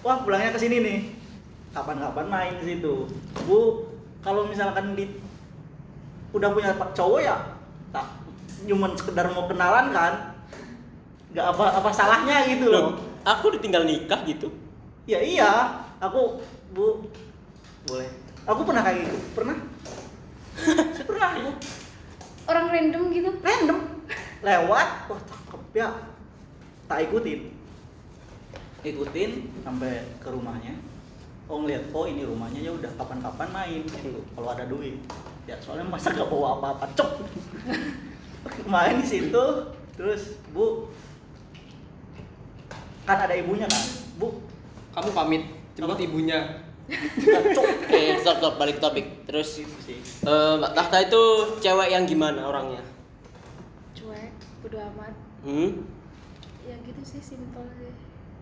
B: Wah pulangnya ke sini nih. Kapan-kapan main ke situ. Bu, kalau misalkan di udah punya pak cowok ya, tak cuman sekedar mau kenalan kan, nggak apa apa salahnya gitu. Loh,
A: aku ditinggal nikah gitu.
B: Ya iya, aku bu boleh. Aku pernah kayak gitu, pernah. Pernah bu,
E: orang random gitu?
B: Random. Lewat, wah cakep ya, tak ikutin. Ikutin sampai ke rumahnya. Oh ngeliat oh ini rumahnya ya udah kapan-kapan main gitu. Kalau ada duit. Ya soalnya masa gak bawa apa-apa. Cok. Main di situ. Terus bu. Kan ada ibunya kan? Bu.
D: Kamu pamit. Jemput ibunya.
A: Oke, stop stop balik topik. Terus
B: sih
A: eh, Mbak Tahta itu cewek yang gimana orangnya?
E: cuek bodo amat.
A: Hmm?
E: ya gitu sih simpel sih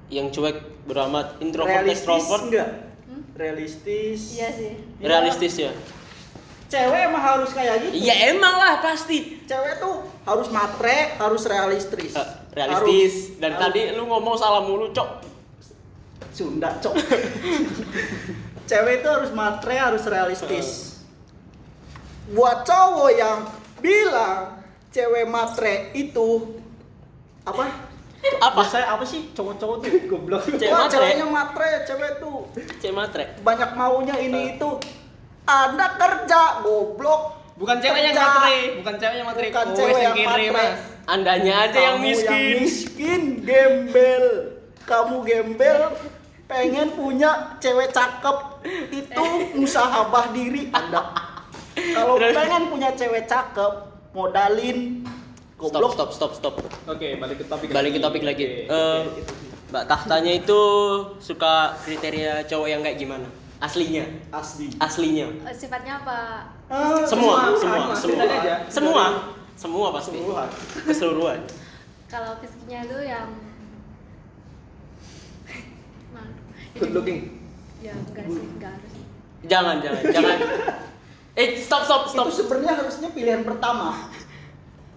A: yang cuek beramat introvert
B: realistis
A: extrovert?
B: enggak
E: Hmm?
B: realistis.
E: Iya sih.
B: Ya,
A: realistis ya?
B: Cewek emang harus kayak gitu?
A: Iya emang lah pasti.
B: Cewek tuh harus matre harus realistis.
A: Eh, realistis.
B: Harus-
A: dan
B: harus-
A: tadi lu ngomong salah mulu cok
B: Sunda cok. Cewek itu harus matre harus realistis. Buat cowok yang bilang cewek matre itu apa?
A: Apa?
B: Saya apa sih? Cowok-cowok tuh goblok.
A: Cewek
B: Wah,
A: matre?
B: ceweknya matre cewek tuh.
A: Cek matre.
B: Banyak maunya ini itu. Anda kerja goblok.
D: Bukan cewek yang matre, bukan cewek yang matre.
B: Bukan cewek yang
D: kere,
B: matre.
D: Mas.
A: andanya aja yang miskin.
B: miskin gembel. Kamu gembel pengen punya cewek cakep. Itu musahabah diri anda. Kalau pengen punya cewek cakep modalin.
A: Stop
B: goblok.
A: stop stop stop.
D: Oke, balik ke topik.
A: balik ke topik lagi. Eh, mbak tahtanya itu suka kriteria cowok yang kayak gimana? Aslinya.
B: Asli.
A: Aslinya.
E: Eh, sifatnya apa?
B: Ah,
A: semua semua.
D: semua,
A: semua. semua. Semua pasti.
B: Keseluruhan.
A: keseluruhan.
E: Kalau fisiknya itu yang Nah,
D: Good looking.
E: ya enggak sih enggak harus.
A: Jangan jangan jangan. Eh stop stop stop.
B: itu sebenarnya harusnya pilihan pertama.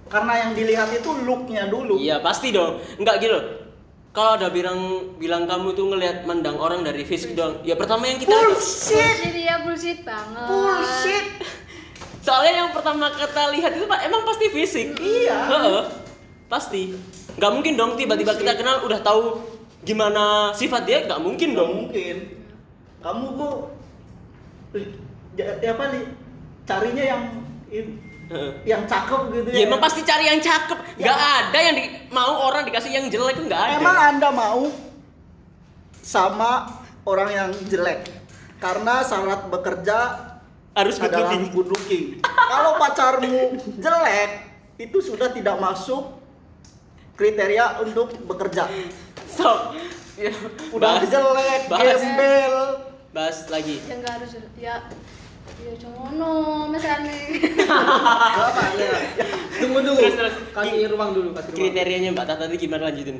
B: Karena yang dilihat itu looknya dulu.
A: Iya pasti dong. Enggak gitu kalau ada bilang bilang kamu tuh ngelihat mandang orang dari fisik doang ya pertama yang kita
B: bullshit
E: bullshit dia bullshit banget.
B: Bullshit.
A: Soalnya yang pertama kita lihat itu pak emang pasti fisik.
B: Iya.
A: Heeh. pasti. Nggak mungkin dong tiba-tiba kita kenal udah tahu gimana sifat dia? Nggak mungkin
B: Nggak
A: dong.
B: mungkin. Kamu bu li- ja- apa nih carinya yang yang cakep gitu
A: ya emang pasti cari yang cakep. Nggak ada yang di, mau orang dikasih yang jelek itu nggak ada.
B: Emang anda mau sama orang yang jelek? Karena syarat bekerja
A: harus good
B: adalah
A: looking
B: good looking kalau pacarmu jelek itu sudah tidak masuk kriteria untuk bekerja
A: stop. Ya,
B: udah
A: bahas-
B: jelek
A: bahas.
B: gembel
A: bahas lagi.
E: Ya enggak harus ya ya cono misalnya
D: Apa ya? Tunggu dulu.
A: Terus, terus.
D: Kasih ruang dulu, kasih ruang.
A: kriterianya mbak Tata tadi gimana lanjutin?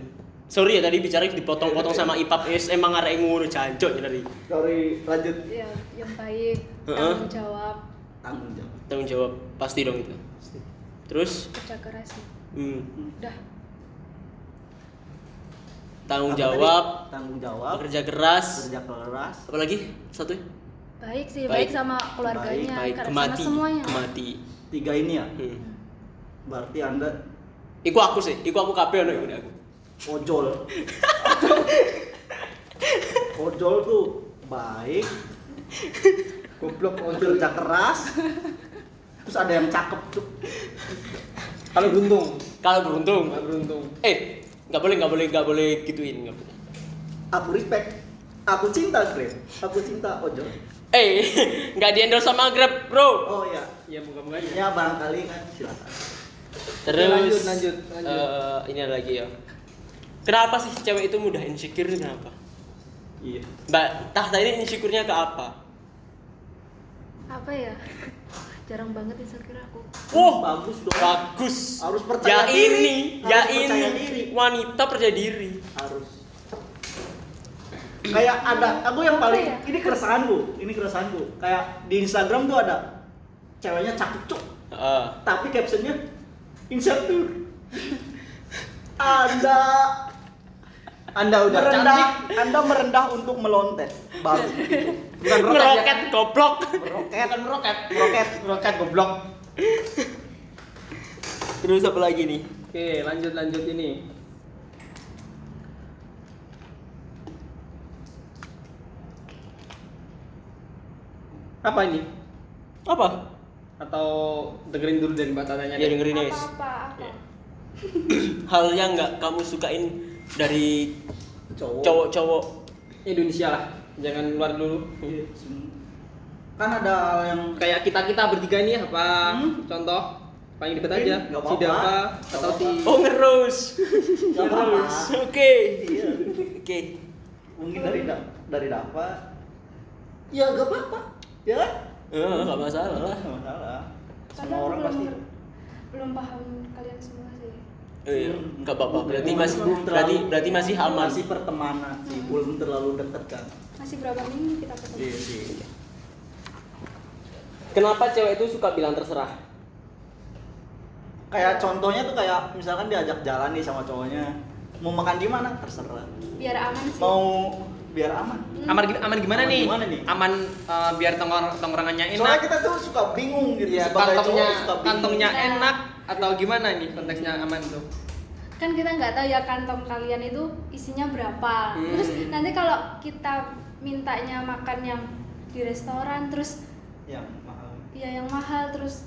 A: Sorry ya tadi bicara dipotong-potong sama ipap. Es emang arek ngono jancok ya tadi.
B: Dari lanjut.
E: Ya yang baik
A: Heeh.
E: tanggung jawab.
B: Tanggung jawab.
A: Tanggung jawab pasti dong itu. Terus?
E: Kerja keras sih.
A: Hmm,
E: udah
A: tanggung
B: Apa
A: jawab.
B: Tadi? tanggung jawab.
A: Bekerja keras.
B: Kerja keras.
A: Apalagi satu
E: baik sih
A: Baik.
E: baik, sama keluarganya
A: baik
E: sama
A: kemati.
E: semuanya.
A: Kemati.
B: Tiga ini ya?
A: Hmm.
B: berarti anda
A: iku aku sih. Iku aku kabeh ono iku aku.
B: Ojol. Ojol tuh baik.
D: Goblok ojol.
B: kerja keras. Terus ada yang cakep tuh.
D: Kalau beruntung.
A: kalau beruntung.
D: Kalau beruntung.
A: eh nggak boleh nggak boleh nggak boleh gituin nggak boleh.
B: Aku respect. Aku cinta Grab. Aku cinta ojol.
A: Eh nggak di endorse sama Grab bro.
B: Oh ya
D: Ya moga-moga
B: ya barangkali kan silakan.
A: Terus
D: lanjut, lanjut, lanjut.
A: eh, ini ada lagi ya. Kenapa sih cewek itu mudah? Insecure kenapa?
B: Iya.
A: Mbak tahta ini insecure-nya ke apa?
E: Apa ya jarang banget insecure aku
A: Wah,
B: bagus dong
A: bagus.
B: Harus percaya
A: ya
B: diri.
A: ini, ya
B: Harus
A: ini.
B: percaya diri.
A: Wanita percaya diri.
B: harus kayak ada aku yang paling
E: ya?
B: ini keresahanku ini keresahanku kayak di Instagram tuh ada ceweknya cakep cuk
A: Heeh.
B: tapi captionnya insecure anda
D: Anda udah
B: merendah
D: cantik.
B: anda merendah untuk melontet baru.
D: Bukan roket.
A: Meroket
D: ya.
A: goblok.
B: meroket
D: Bukan meroket.
B: meroket
D: Roket goblok.
A: Terus apa lagi nih?
D: Oke, lanjut lanjut ini. Apa ini?
A: Apa?
D: Atau dengerin dulu dari Mbak Tatanya
A: Ya dengerin
E: apa
A: guys.
E: apa apa
A: Hal yang nggak kamu sukain dari
B: cowok
A: cowok-cowok.
D: Indonesia lah, jangan luar dulu.
B: Iya, kan ada yang
D: Kayak kita kita bertiga ini apa?
B: Hmm.
D: Contoh paling deket
B: Mungkin
D: aja. Si. Dava atau si.
A: Oh ngerus. Ngerus. Oke.
B: iya
A: Oke.
B: mungkin dari da dari Dava ya gak apa-apa ya kan?
A: Eh, nggak masalah lah.
B: Nggak masalah semua orang
E: belum
B: pasti
E: belum paham kalian semua sih
A: Eh,
B: Hmm.
A: nggak apa-apa. Berarti masih
B: belum
A: berarti
B: terlalu-
A: berarti masih aman.
B: masih pertemanan sih belum terlalu dekat kan
E: Masih berapa minggu kita ketemu?
B: iya sih
D: Kenapa cewek itu suka bilang terserah?
B: kayak contohnya tuh kayak misalkan diajak jalan nih sama cowoknya mau makan di mana terserah
E: Biar aman sih.
B: mau biar aman
E: Hmm.
D: Aman aman gimana
B: Aman
D: nih?
B: gimana nih?
D: Aman eh, biar tongkrong tongkrongannya
B: soalnya
D: enak.
B: kita tuh suka bingung gitu
D: Iya,
B: sebagai
D: kantongnya
B: cowok suka bingung.
D: kantongnya
E: Nah.
D: enak atau gimana nih konteksnya aman tuh?
E: kan kita nggak tahu ya kantong kalian itu isinya berapa.
D: Hmm.
E: terus nanti kalau kita mintanya makan yang di restoran terus
B: yang mahal.
E: Ya yang mahal terus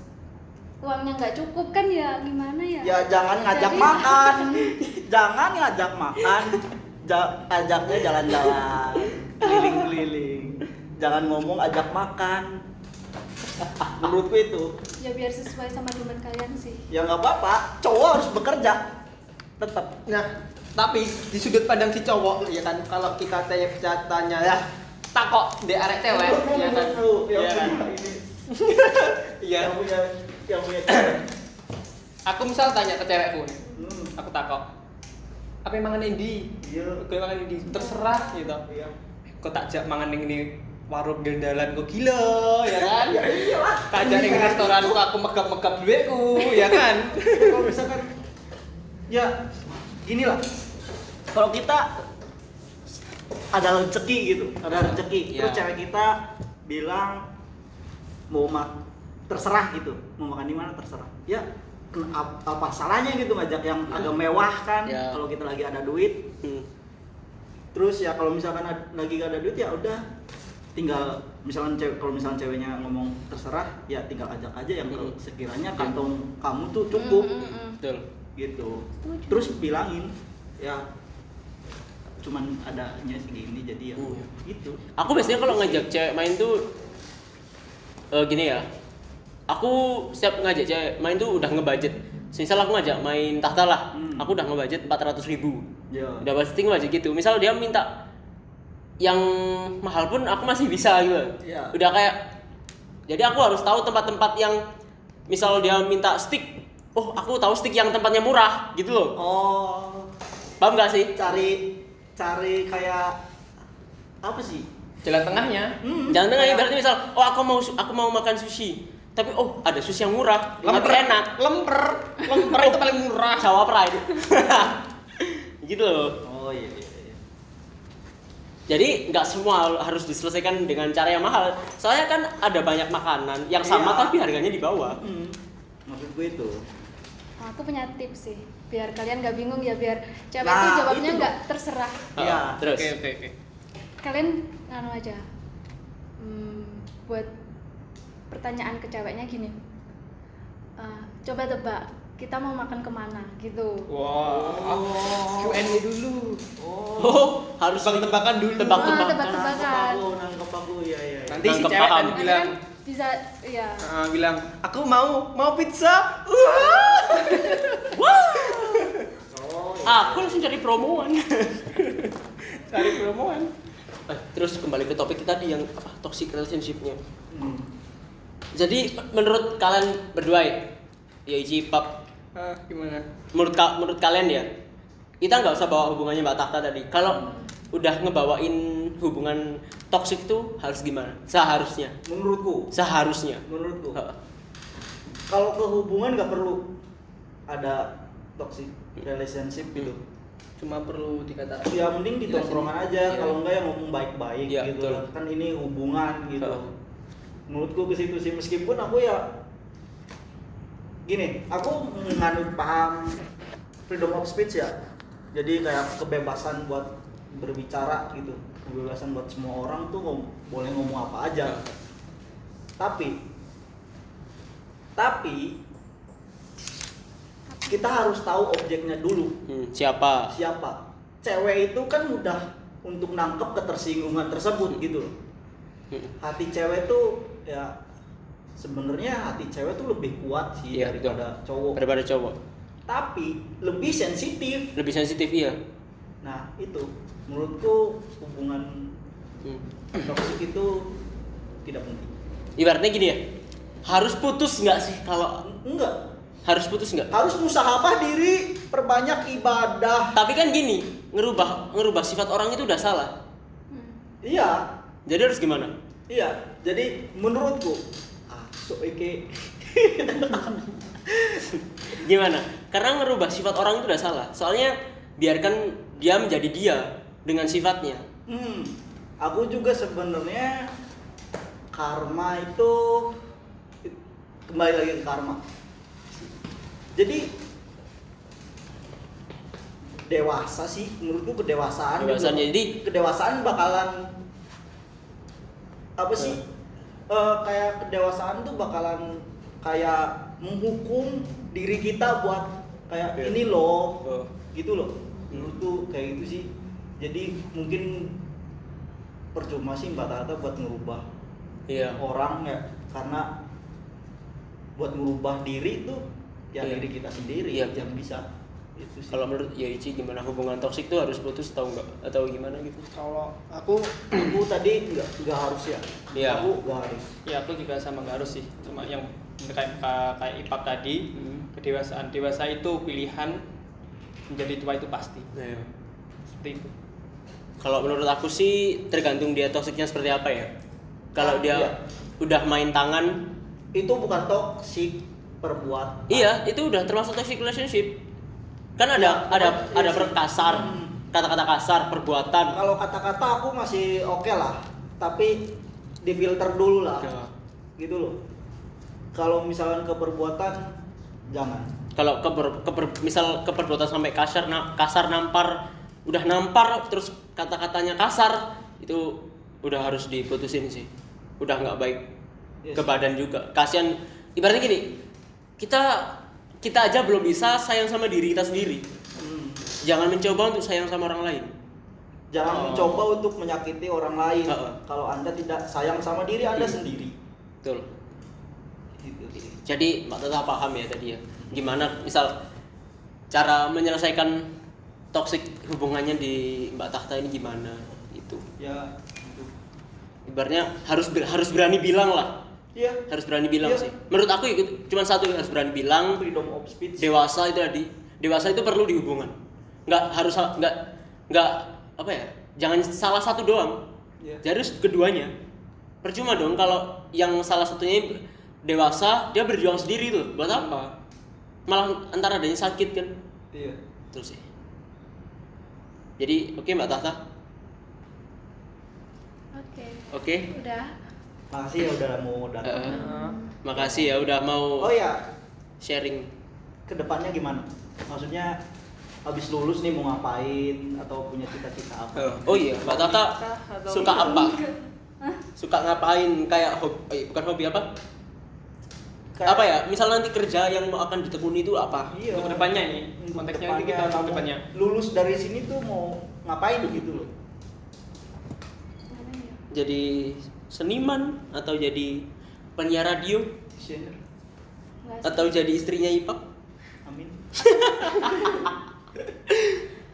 E: uangnya nggak cukup kan ya gimana ya?
B: Ya jangan ngajak
E: Jadi-
B: makan. Jangan ngajak makan. Ja- ajaknya jalan-jalan keliling-keliling. Jangan ngomong ajak makan menurutku itu
E: ya biar sesuai sama dompet kalian sih
B: ya nggak apa-apa cowok harus bekerja tetap
D: Nah, tapi di sudut pandang si cowok ya kan kalau kita tanya tanya ya takok di arek cewek ya kan. Iya kan? Iya.
B: yang punya yang punya cewek.
D: Aku misal tanya ke cewekku,
B: Hmm,
D: aku takok. Apa yang mangan Indi?
B: iya
D: Gue mangan Indi. Terserah gitu.
B: iya
D: Kok tak jak mangan ning ini warung gendalan kok gila ya kan?
B: ya iyalah
D: Tak jak ning restoran kok aku megap-megap duitku ya kan?
B: kalau misalkan ya gini lah kalau kita ada rezeki gitu ada rezeki terus
A: Ya.
B: cewek kita bilang mau mak terserah gitu mau makan di mana terserah ya apa salahnya gitu ngajak yang agak mewah kan
A: Ya.
B: kalau kita lagi ada duit
A: Hmm.
B: terus ya kalau misalkan lagi gak ada duit ya udah tinggal misalkan cewek kalau misalkan ceweknya ngomong terserah ya tinggal ajak aja yang ke-
A: Hmm.
B: sekiranya kantong kamu tuh cukup
E: Mm, mm, mm.
A: Betul.
B: gitu
E: Setuju.
B: terus bilangin ya cuman adanya segini jadi ya
A: Hmm.
B: gitu
A: Aku biasanya kalau ngajak cewek main tuh eh, gini ya. Aku setiap ngajak cewek main tuh udah ngebudget. Misal aku ngajak main tahta lah,
B: Hmm.
A: aku udah ngebudget 400 ribu.
B: ya
A: Udah pasti ngebudget gitu. Misal dia minta yang mahal pun aku masih bisa gitu.
B: Iya.
A: Udah kayak jadi aku harus tahu tempat-tempat yang misal dia minta stick, oh aku tahu stick yang tempatnya murah gitu loh.
B: oh
A: Paham gak sih?
B: cari cari kayak apa sih
D: Jalan tengahnya.
B: Hmm,
A: Jangan dengar
B: kayak-
A: berarti misal, oh aku mau aku mau makan sushi, tapi oh ada sushi yang murah,
D: Lemper
A: tapi enak.
D: Lemper. Lemper itu paling murah.
A: Jawa Pride. gitu loh.
B: oh iya, iya.
A: Jadi nggak semua harus diselesaikan dengan cara yang mahal. Soalnya kan ada banyak makanan yang sama
B: Iya.
A: tapi harganya di bawah.
B: Hmm, maksud gue itu
E: Oh, aku punya tips sih biar kalian nggak bingung ya biar cewek
B: Nah,
E: itu jawabnya nggak terserah
B: Iya.
A: Oh, terus.
D: Oke oke oke.
E: kalian anu aja hmm, buat pertanyaan ke ceweknya gini "Eh, coba tebak kita mau makan ke mana gitu
D: Wow. Q&A dulu.
A: Oh, harus
D: Tebak-tebakan dulu.
E: Ah,
A: Tebak-tebakan.
E: tebak-tebakan.
B: nangkep aku nangkep aku ya ya, ya.
D: Nanti si cewek
A: paham.
D: tadi
E: Nanti
D: bilang,
E: kan bisa ya
D: ah, bilang, aku mau mau pizza. Wah.
B: oh iya.
A: Aku langsung cari promoan.
D: Cari promoan.
A: Eh, terus kembali ke topik kita tadi yang apa toxic relationship-nya.
B: Hmm.
A: Jadi menurut kalian berdua ya, ya Ici, Pap,
D: Ah, gimana?
A: menurut ka- menurut kalian ya, kita nggak usah bawa hubungannya Mbak Tahta tadi. Kalau udah ngebawain hubungan toxic tuh harus gimana? Seharusnya,
B: menurutku
A: seharusnya.
B: menurutku kalau ke hubungan nggak perlu ada toxic relationship gitu
D: Cuma perlu dikatakan.
B: ya mending di tongkrongan aja
A: Iya.
B: kalau enggak ya ngomong baik-baik
A: Iya,
B: gitu
A: betul.
B: kan ini hubungan gitu menurutku ke situ sih meskipun aku ya gini aku menganut paham freedom of speech ya. Jadi kayak kebebasan buat berbicara gitu. Kebebasan buat semua orang tuh ngom- boleh ngomong apa aja. Tapi tapi kita harus tahu objeknya dulu.
A: Hmm, siapa?
B: siapa? Cewek itu kan mudah untuk nangkep ketersinggungan tersebut gitu loh.
A: Hmm.
B: hati cewek tuh ya sebenarnya hati cewek tuh lebih kuat sih
A: Iya,
B: daripada cowok.
A: Daripada cowok.
B: tapi lebih sensitif.
A: Lebih sensitif iya.
B: nah itu. Menurutku hubungan
A: Hmm.
B: toksik itu tidak penting.
A: Ibaratnya gini ya, harus putus nggak sih kalau
B: enggak.
A: Harus putus nggak?
B: Harus musahafah diri perbanyak ibadah.
A: Tapi kan gini ngerubah ngerubah sifat orang itu udah salah.
E: Hmm.
B: iya.
A: Jadi harus gimana?
B: Iya. Jadi menurutku ah so iki
A: gimana? Karena ngerubah sifat orang itu udah salah. Soalnya biarkan dia menjadi dia dengan sifatnya.
B: Hmm aku juga sebenarnya karma itu kembali lagi ke karma. Jadi dewasa sih menurutku kedewasaan
A: Kedewasaan,
B: juga-
A: jadi-
B: kedewasaan bakalan apa sih Eh, kayak kedewasaan tuh bakalan kayak menghukum diri kita buat kayak
A: Iya.
B: ini loh
A: Oh.
B: gitu loh
A: Hmm.
B: menurutku kayak gitu sih jadi mungkin percuma sih mbak Tata buat ngerubah
A: iya
B: orang ya karena buat merubah diri itu ya
A: Iya.
B: diri kita sendiri
A: Iya,
B: yang bisa itu sih
A: kalau menurut ya Ici gimana hubungan toksik itu harus putus atau enggak atau gimana gitu
D: Kalau aku
B: aku tadi nggak nggak harus ya
A: Iya.
B: aku nggak harus
D: ya aku juga sama nggak harus sih. Cuma yang kayak kayak Ipap tadi,
A: Hmm.
D: kedewasaan dewasa itu pilihan menjadi tua itu pasti.
A: Iya.
D: Seperti itu.
A: Kalau menurut aku sih tergantung dia toksiknya seperti apa ya. Kalau
B: Ah,
A: dia
B: iya.
A: udah main tangan,
B: itu bukan toksik perbuat
A: iya itu udah termasuk toxic relationship. Kan ada
B: Iya,
A: ada
B: iya
A: ada perkasar,
B: Hmm.
A: kata-kata kasar, perbuatan.
B: kalau kata-kata aku masih oke lah tapi difilter dulu lah
A: Ya.
B: gitu loh kalau misalkan ke perbuatan jangan
A: Kalau keper, keper- misal keperbuatan sampai kasar na- kasar nampar, udah nampar terus kata-katanya kasar, itu udah harus diputusin sih. Udah nggak baik
B: Iya
A: ke badan juga. Kasihan ibaratnya gini, kita kita aja belum bisa sayang sama diri kita sendiri.
B: Hmm.
A: Jangan mencoba untuk sayang sama orang lain.
B: Jangan
A: Oh.
B: mencoba untuk menyakiti orang lain.
A: Heeh.
B: Kalau Anda tidak sayang sama diri Anda
A: Iya.
B: sendiri.
A: Betul.
B: Gitu.
A: Jadi Mbak Tata paham ya tadi ya. Gimana misal cara menyelesaikan toxic hubungannya di Mbak Tahta ini gimana itu.
B: Ya, gitu.
A: Ibaratnya harus harus berani bilang lah.
B: Iya,
A: Harus berani bilang
B: Iya.
A: sih. Menurut aku ya, cuma satu harus berani bilang.
B: freedom of speech.
A: Dewasa itu tadi. Dewasa itu perlu di hubungan. Nggak harus nggak nggak apa ya? Jangan salah satu doang.
B: Iya.
A: Jadi harus keduanya. Percuma dong kalau yang salah satunya dewasa dia berjuang sendiri tuh. Buat apa? Malah antara adanya sakit kan.
B: Iya.
A: Terus sih. Jadi oke Mbak Tata.
E: Oke.
A: Oke.
E: Udah.
B: Makasih ya udah mau datang.
A: Eh, makasih ya udah mau
B: Oh ya,
A: sharing.
B: ke depannya gimana? Maksudnya habis lulus nih mau ngapain atau punya cita-cita apa?
A: Oh iya, Mbak Tata
D: Atau-
A: suka apa? Suka ngapain kayak hobi, bukan hobi apa?
B: Kayak-
A: Apa ya? Misal nanti kerja yang mau akan ditekuni itu apa?
B: Iya.
D: Untuk ke depannya nih,
B: Untuk
D: konteksnya nanti kita untuk
B: ke
D: depannya.
B: Lulus dari sini tuh mau ngapain gitu loh?
A: Jadi seniman atau jadi penyiar radio atau jadi istrinya Ipap?
B: Amin.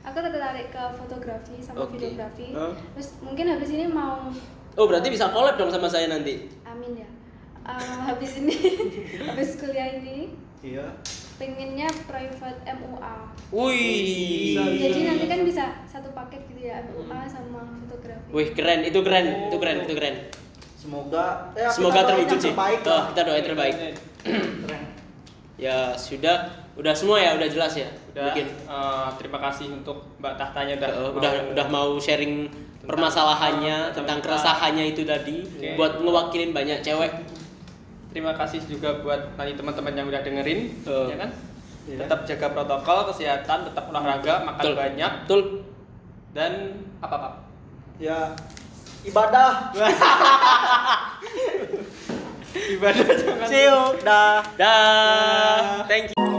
E: Aku tertarik ke fotografi sama
A: Oke.
E: videografi.
A: Hah?
E: Terus mungkin habis ini mau
A: Oh berarti bisa collab dong sama saya nanti.
E: amin ya. Eh, habis ini habis kuliah ini
B: Iya.
E: pengennya private MUA.
A: Wih.
E: Jadi nanti kan bisa satu paket gitu ya MUA sama fotografi.
A: Wih keren, itu keren, itu keren, itu keren.
B: Semoga ya,
A: Semoga
B: kita
A: terwujud sih.
B: Terbaik
A: Oh, kita doain terbaik.
B: Keren.
A: Ya sudah, udah semua ya, udah jelas ya.
D: Udah,
A: Mungkin.
D: eh, terima kasih untuk Mbak Tahtanya udah
A: Uh,
D: mau-
A: udah udah mau sharing permasalahannya tentang keresahannya itu tadi
D: Oke.
A: buat ngewakilin banyak cewek.
D: Terima kasih juga buat nanti teman-teman yang udah dengerin,
A: Oh.
D: ya kan?
B: Iya.
D: Tetap jaga protokol kesehatan, tetap olahraga, makan
A: Betul.
D: banyak,
A: Betul.
D: dan apa pak?
B: Ya ibadah.
D: Ibadah jangan.
B: See you. Dah.
A: Dah. Thank you.